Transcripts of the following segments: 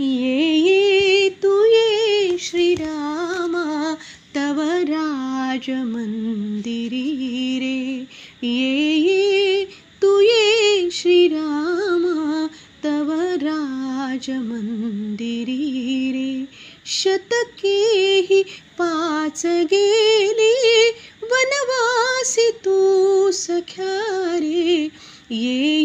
ये ये तू ये श्रीरामा तव राज मंदिरी रे। ये ये तू ये श्रीरामा तव राज मंदिरी रे। शतके ही पाच गेली वनवासी तू सख्या रे। ये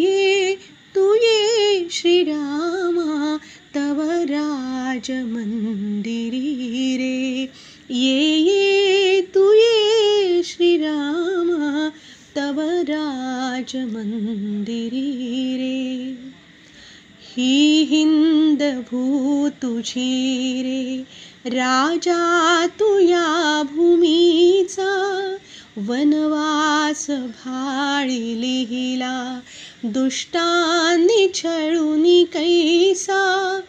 ये तु ये श्रीरामा तव राज रे। ही हिंद भू तुझी रे राजा तु या भूमीचा वनवास भाळी लिहिला दुष्टांनी छळूनी कैसा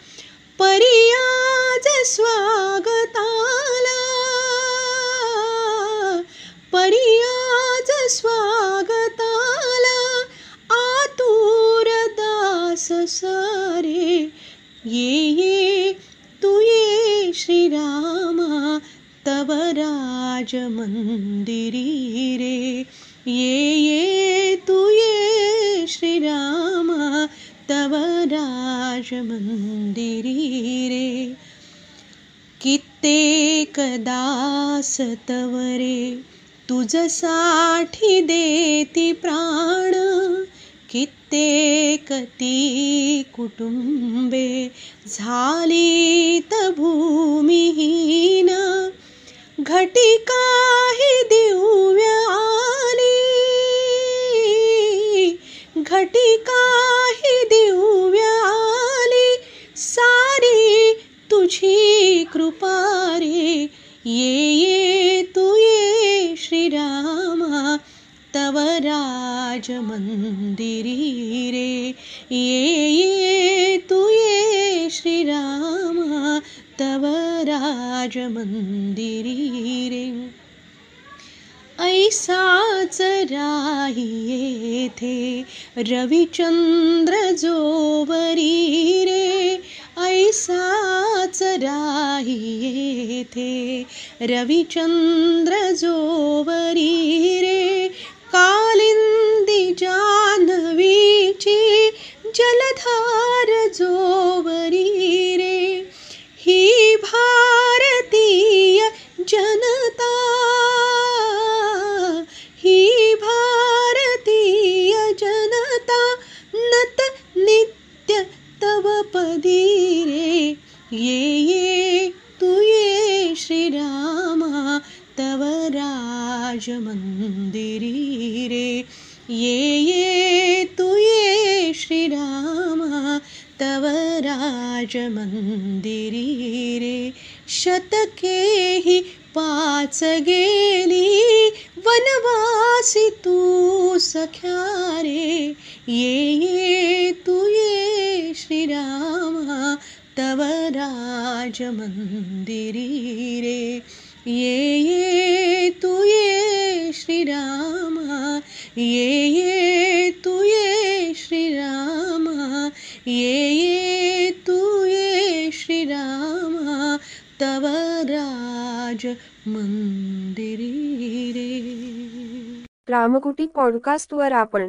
राज मंदिरी रे ये ये तू ये श्रीरामा तव राज मंदिरी रे कित्येक दास तव रे तुझसाठी देती प्राण कित्येक ती कुटुंबे झाली त भूमिहीन घटिका काही दिव्य आली. घटिका ही दिव्य आली. सारी तुझी कृपा रे. ये ये तू ये श्रीरामा. तव राज मंदिरी रे. ये ये ऐसाच राही येथे रविचंद्र जोवरी रे ऐसाच राही येथे रविचंद्र जोवरी रे ये ये तू ये श्रीरामा तव राज मंदिरी रे। ये ये तू ये श्रीरामा तव राज मंदिरी रे। शतके ही पाच गेली वनवासी तू सख्या रे। ये ये राज मंदिरी रे ये ये तू ये श्रीरामा। ये ये तू ये श्रीरामा। ये ये तू ये श्रीरामा। तव राज मंदिरी रे रामकुटी पॉडकास्टवर आपण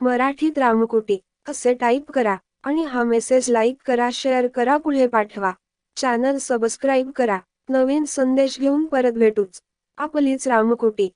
मराठीत रामकोटी असे टाईप करा आणि हा मेसेज लाईक करा शेअर करा पुढे पाठवा. चॅनल सबस्क्राईब करा. नवीन संदेश घेऊन परत भेटूच. आपलीच रामकोटी